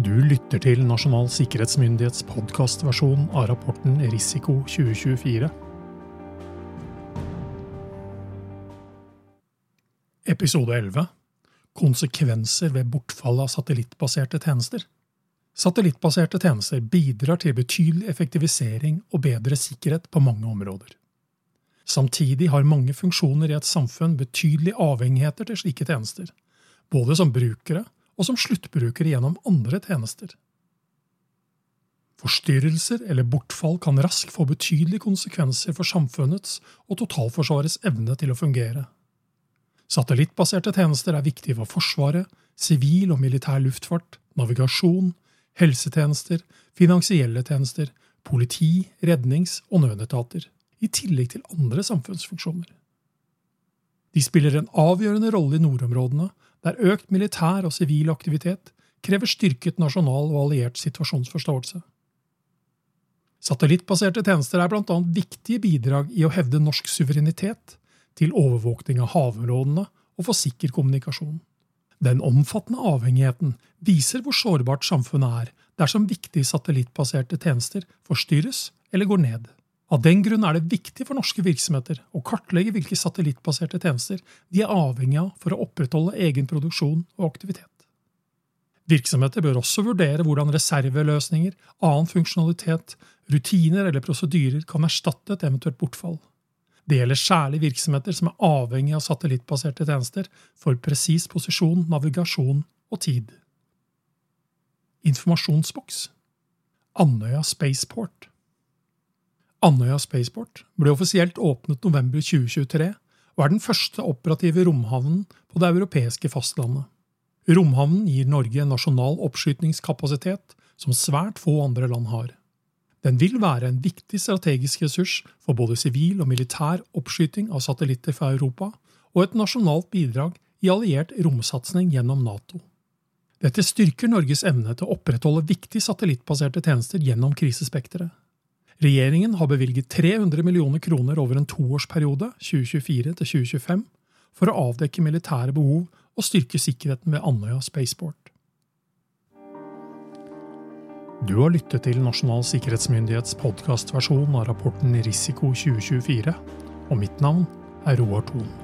Du lytter til Nasjonal sikkerhetsmyndighets podkastversjon av rapporten Risiko 2024. Episode 11 Konsekvenser ved bortfall av satellittbaserte tjenester. Satellittbaserte tjenester bidrar til betydelig effektivisering og bedre sikkerhet på mange områder. Samtidig har mange funksjoner i et samfunn betydelige avhengigheter til slike tjenester, både som brukere og som sluttbruker gjennom andre tjenester. Forstyrrelser eller bortfall kan raskt få betydelige konsekvenser for samfunnets og totalforsvarets evne til å fungere. Satellittbaserte tjenester er viktige for Forsvaret, sivil og militær luftfart, navigasjon, helsetjenester, finansielle tjenester, politi, rednings- og nødetater, i tillegg til andre samfunnsfunksjoner. De spiller en avgjørende rolle i nordområdene der økt militær og sivil aktivitet krever styrket nasjonal og alliert situasjonsforståelse. Satellittbaserte tjenester er bl.a. viktige bidrag i å hevde norsk suverenitet, til overvåkning av havområdene og for sikker kommunikasjon. Den omfattende avhengigheten viser hvor sårbart samfunnet er dersom viktige satellittbaserte tjenester forstyrres eller går ned. Av den grunn er det viktig for norske virksomheter å kartlegge hvilke satellittbaserte tjenester de er avhengig av for å opprettholde egen produksjon og aktivitet. Virksomheter bør også vurdere hvordan reserveløsninger, annen funksjonalitet, rutiner eller prosedyrer kan erstatte et eventuelt bortfall. Det gjelder særlig virksomheter som er avhengig av satellittbaserte tjenester for presis posisjon, navigasjon og tid. Informasjonsboks Andøya Spaceport Andøya Spaceport ble offisielt åpnet november 2023 og er den første operative romhavnen på det europeiske fastlandet. Romhavnen gir Norge en nasjonal oppskytningskapasitet som svært få andre land har. Den vil være en viktig strategisk ressurs for både sivil og militær oppskyting av satellitter fra Europa, og et nasjonalt bidrag i alliert romsatsing gjennom Nato. Dette styrker Norges evne til å opprettholde viktige satellittbaserte tjenester gjennom krisespekteret. Regjeringen har bevilget 300 millioner kroner over en toårsperiode, 2024–2025 for å avdekke militære behov og styrke sikkerheten ved Andøya Spaceport. Du har lyttet til Nasjonal sikkerhetsmyndighets podkastversjon av rapporten Risiko 2024, og mitt navn er Roar Thon.